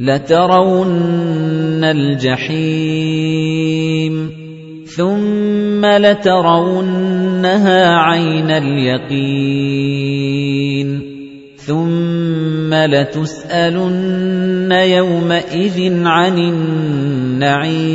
لَتَرَوُنَّ الْجَحِيمَ ثُمَّ لَتَرَوُنَّهَا عَيْنَ الْيَقِينِ ثُمَّ لَتُسْأَلُنَّ يَوْمَئِذٍ عَنِ النَّعِيمِ